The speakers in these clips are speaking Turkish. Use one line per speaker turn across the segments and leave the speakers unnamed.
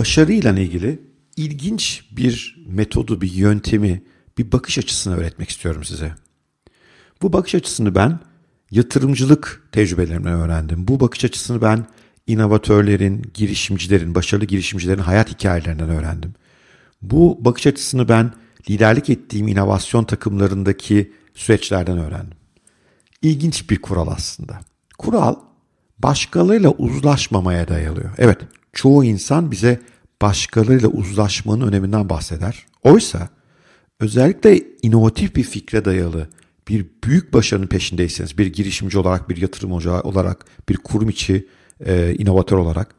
başarıyla ilgili ilginç bir metodu, bir yöntemi, bir bakış açısını öğretmek istiyorum size. Bu bakış açısını ben yatırımcılık tecrübelerimden öğrendim. Bu bakış açısını ben inovatörlerin, girişimcilerin, başarılı girişimcilerin hayat hikayelerinden öğrendim. Bu bakış açısını ben liderlik ettiğim inovasyon takımlarındaki süreçlerden öğrendim. İlginç bir kural aslında. Kural başkalarıyla uzlaşmamaya dayalıyor. Evet, çoğu insan bize başkalarıyla uzlaşmanın öneminden bahseder. Oysa özellikle inovatif bir fikre dayalı bir büyük başarının peşindeyseniz, bir girişimci olarak, bir yatırım ocağı olarak, bir kurum içi e, inovatör olarak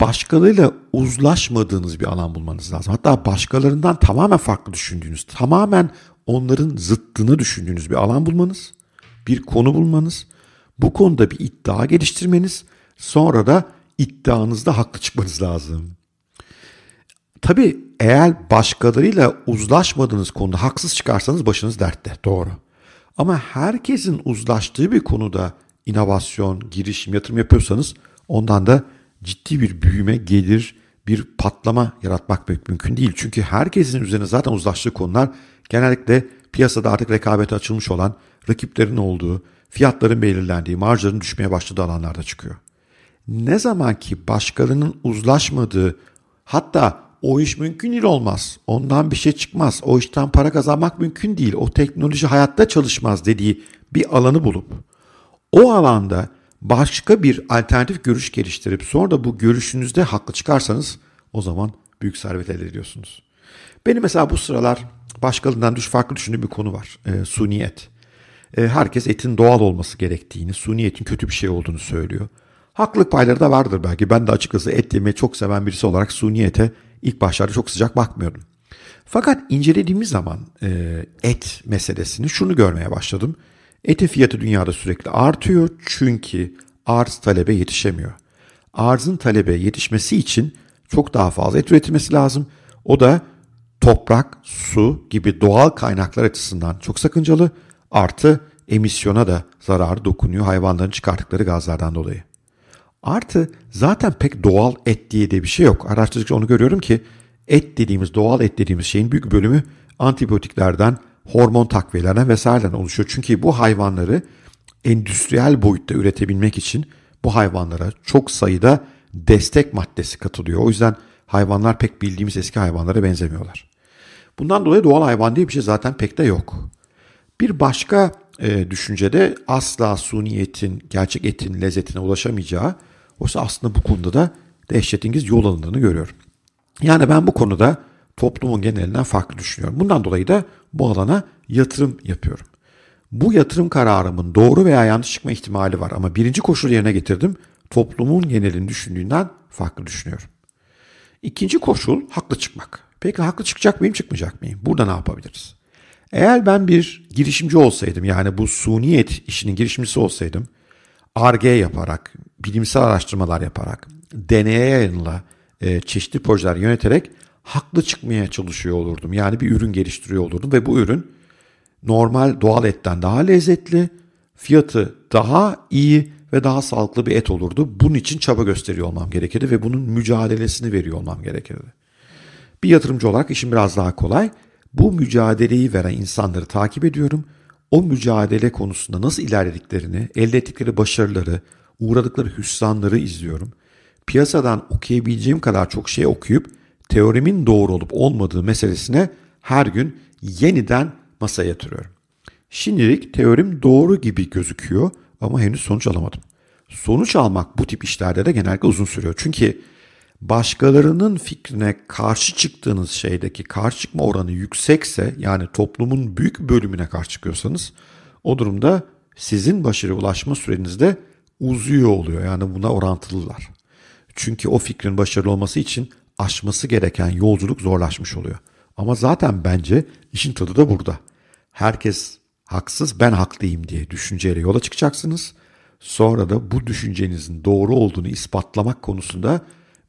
başkalarıyla uzlaşmadığınız bir alan bulmanız lazım. Hatta başkalarından tamamen farklı düşündüğünüz, tamamen onların zıttını düşündüğünüz bir alan bulmanız, bir konu bulmanız, bu konuda bir iddia geliştirmeniz, sonra da iddianızda haklı çıkmanız lazım. Tabii eğer başkalarıyla uzlaşmadığınız konuda haksız çıkarsanız başınız dertte. Doğru. Ama herkesin uzlaştığı bir konuda inovasyon, girişim, yatırım yapıyorsanız ondan da ciddi bir büyüme, gelir, bir patlama yaratmak mümkün değil. Çünkü herkesin üzerine zaten uzlaştığı konular genellikle piyasada artık rekabete açılmış olan rakiplerin olduğu, fiyatların belirlendiği, marjların düşmeye başladığı alanlarda çıkıyor. Ne zaman ki başkalarının uzlaşmadığı, hatta o iş mümkün değil olmaz, ondan bir şey çıkmaz, o işten para kazanmak mümkün değil, o teknoloji hayatta çalışmaz dediği bir alanı bulup o alanda başka bir alternatif görüş geliştirip sonra da bu görüşünüzde haklı çıkarsanız o zaman büyük servet elde ediyorsunuz. Benim mesela bu sıralar başkalarından düş farklı düşündüğüm bir konu var. E, suni. E, herkes etin doğal olması gerektiğini, suni etin kötü bir şey olduğunu söylüyor. Haklılık payları da vardır belki. Ben de açıkçası et yemeyi çok seven birisi olarak suni ete ilk başlarda çok sıcak bakmıyordum. Fakat incelediğimiz zaman e, et meselesini şunu görmeye başladım. Etin fiyatı dünyada sürekli artıyor çünkü arz talebe yetişemiyor. Arzın talebe yetişmesi için çok daha fazla et üretilmesi lazım. O da toprak, su gibi doğal kaynaklar açısından çok sakıncalı. Artı emisyona da zarar dokunuyor hayvanların çıkarttıkları gazlardan dolayı. Artı zaten pek doğal et diye de bir şey yok. Araştırdıkça onu görüyorum ki et dediğimiz, doğal et dediğimiz şeyin büyük bölümü antibiyotiklerden, hormon takviyelerden vesaireden oluşuyor. Çünkü bu hayvanları endüstriyel boyutta üretebilmek için bu hayvanlara çok sayıda destek maddesi katılıyor. O yüzden hayvanlar pek bildiğimiz eski hayvanlara benzemiyorlar. Bundan dolayı doğal hayvan diye bir şey zaten pek de yok. Bir başka e, düşüncede asla suni etin, gerçek etin lezzetine ulaşamayacağı, oysa aslında bu konuda da dehşetingiz yol alındığını görüyorum. Yani ben bu konuda toplumun genelinden farklı düşünüyorum. Bundan dolayı da bu alana yatırım yapıyorum. Bu yatırım kararımın doğru veya yanlış çıkma ihtimali var ama birinci koşul yerine getirdim. Toplumun genelini düşündüğünden farklı düşünüyorum. İkinci koşul haklı çıkmak. Peki haklı çıkacak mıyım çıkmayacak mıyım? Burada ne yapabiliriz? Eğer ben bir girişimci olsaydım yani bu suniyet işinin girişimcisi olsaydım ARGE yaparak, bilimsel araştırmalar yaparak, deneye yayınla e, çeşitli projeler yöneterek haklı çıkmaya çalışıyor olurdum. Yani bir ürün geliştiriyor olurdum ve bu ürün normal doğal etten daha lezzetli, fiyatı daha iyi ve daha sağlıklı bir et olurdu. Bunun için çaba gösteriyor olmam gerekirdi ve bunun mücadelesini veriyor olmam gerekirdi. Bir yatırımcı olarak işim biraz daha kolay. Bu mücadeleyi veren insanları takip ediyorum. O mücadele konusunda nasıl ilerlediklerini, elde ettikleri başarıları, uğradıkları hüsranları izliyorum. Piyasadan okuyabileceğim kadar çok şey okuyup teorimin doğru olup olmadığı meselesine her gün yeniden masaya yatırıyorum. Şimdilik teorim doğru gibi gözüküyor ama henüz sonuç alamadım. Sonuç almak bu tip işlerde de genellikle uzun sürüyor. Çünkü başkalarının fikrine karşı çıktığınız şeydeki karşı çıkma oranı yüksekse yani toplumun büyük bölümüne karşı çıkıyorsanız o durumda sizin başarıya ulaşma sürenizde uzuyor oluyor. Yani buna orantılılar. Çünkü o fikrin başarılı olması için aşması gereken yolculuk zorlaşmış oluyor. Ama zaten bence işin tadı da burada. Herkes haksız ben haklıyım diye düşünceyle yola çıkacaksınız. Sonra da bu düşüncenizin doğru olduğunu ispatlamak konusunda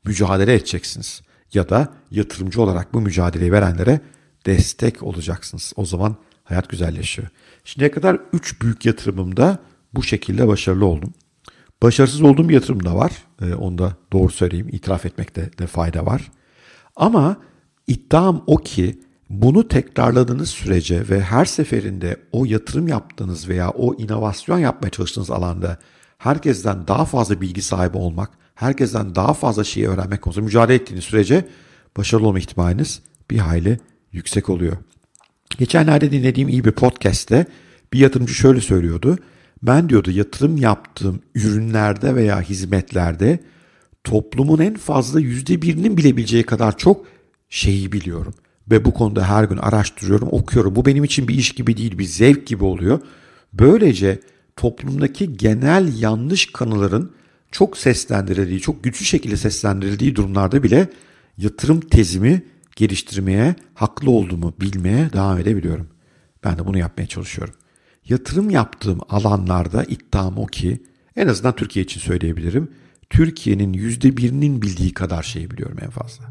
mücadele edeceksiniz. Ya da yatırımcı olarak bu mücadeleyi verenlere destek olacaksınız. O zaman hayat güzelleşiyor. Şimdiye kadar 3 büyük yatırımımda bu şekilde başarılı oldum. Başarısız olduğum bir yatırım da var. E, onu da doğru söyleyeyim. itiraf etmekte de fayda var. Ama iddiam o ki bunu tekrarladığınız sürece ve her seferinde o yatırım yaptığınız veya o inovasyon yapmaya çalıştığınız alanda herkesten daha fazla bilgi sahibi olmak, herkesten daha fazla şeyi öğrenmek konusunda mücadele ettiğiniz sürece başarılı olma ihtimaliniz bir hayli yüksek oluyor. Geçenlerde dinlediğim iyi bir podcast'te bir yatırımcı şöyle söylüyordu. Ben diyordu yatırım yaptığım ürünlerde veya hizmetlerde toplumun en fazla yüzde birinin bilebileceği kadar çok şeyi biliyorum. Ve bu konuda her gün araştırıyorum, okuyorum. Bu benim için bir iş gibi değil, bir zevk gibi oluyor. Böylece toplumdaki genel yanlış kanıların çok seslendirildiği, çok güçlü şekilde seslendirildiği durumlarda bile yatırım tezimi geliştirmeye, haklı olduğumu bilmeye devam edebiliyorum. Ben de bunu yapmaya çalışıyorum. Yatırım yaptığım alanlarda iddiam o ki, en azından Türkiye için söyleyebilirim, Türkiye'nin yüzde birinin bildiği kadar şeyi biliyorum en fazla.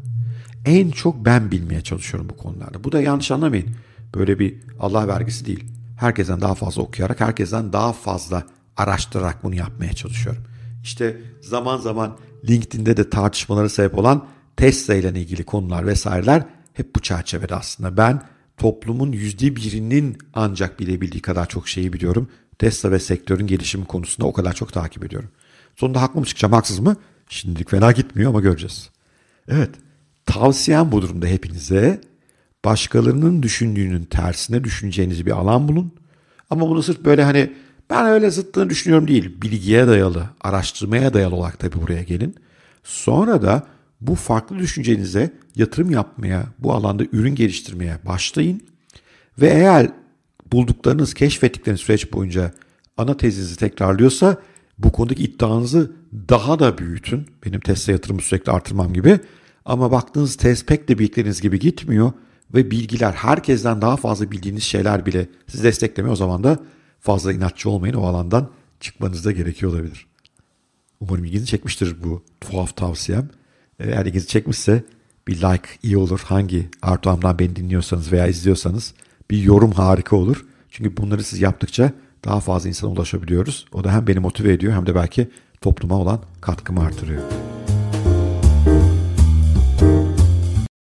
En çok ben bilmeye çalışıyorum bu konularda. Bu da yanlış anlamayın. Böyle bir Allah vergisi değil. Herkesten daha fazla okuyarak, herkesten daha fazla araştırarak bunu yapmaya çalışıyorum. İşte zaman zaman LinkedIn'de de tartışmalara sebep olan Tesla ile ilgili konular vesaireler hep bu çerçevede aslında. Ben toplumun yüzde birinin ancak bilebildiği kadar çok şeyi biliyorum. Tesla ve sektörün gelişimi konusunda o kadar çok takip ediyorum. Sonunda haklı mı çıkacağım haksız mı? Şimdilik fena gitmiyor ama göreceğiz. Evet tavsiyem bu durumda hepinize başkalarının düşündüğünün tersine düşüneceğiniz bir alan bulun. Ama bunu sırf böyle hani ben öyle zıttığını düşünüyorum değil. Bilgiye dayalı, araştırmaya dayalı olarak tabii buraya gelin. Sonra da bu farklı düşüncenize yatırım yapmaya, bu alanda ürün geliştirmeye başlayın. Ve eğer bulduklarınız, keşfettikleriniz süreç boyunca ana tezinizi tekrarlıyorsa bu konudaki iddianızı daha da büyütün. Benim Tesla yatırımı sürekli artırmam gibi. Ama baktığınız tez pek de bildikleriniz gibi gitmiyor ve bilgiler herkesten daha fazla bildiğiniz şeyler bile sizi desteklemiyor. O zaman da fazla inatçı olmayın o alandan çıkmanız da gerekiyor olabilir. Umarım ilginizi çekmiştir bu tuhaf tavsiyem. Eğer ilginizi çekmişse bir like iyi olur. Hangi Artuam'dan beni dinliyorsanız veya izliyorsanız bir yorum harika olur. Çünkü bunları siz yaptıkça daha fazla insana ulaşabiliyoruz. O da hem beni motive ediyor hem de belki topluma olan katkımı artırıyor.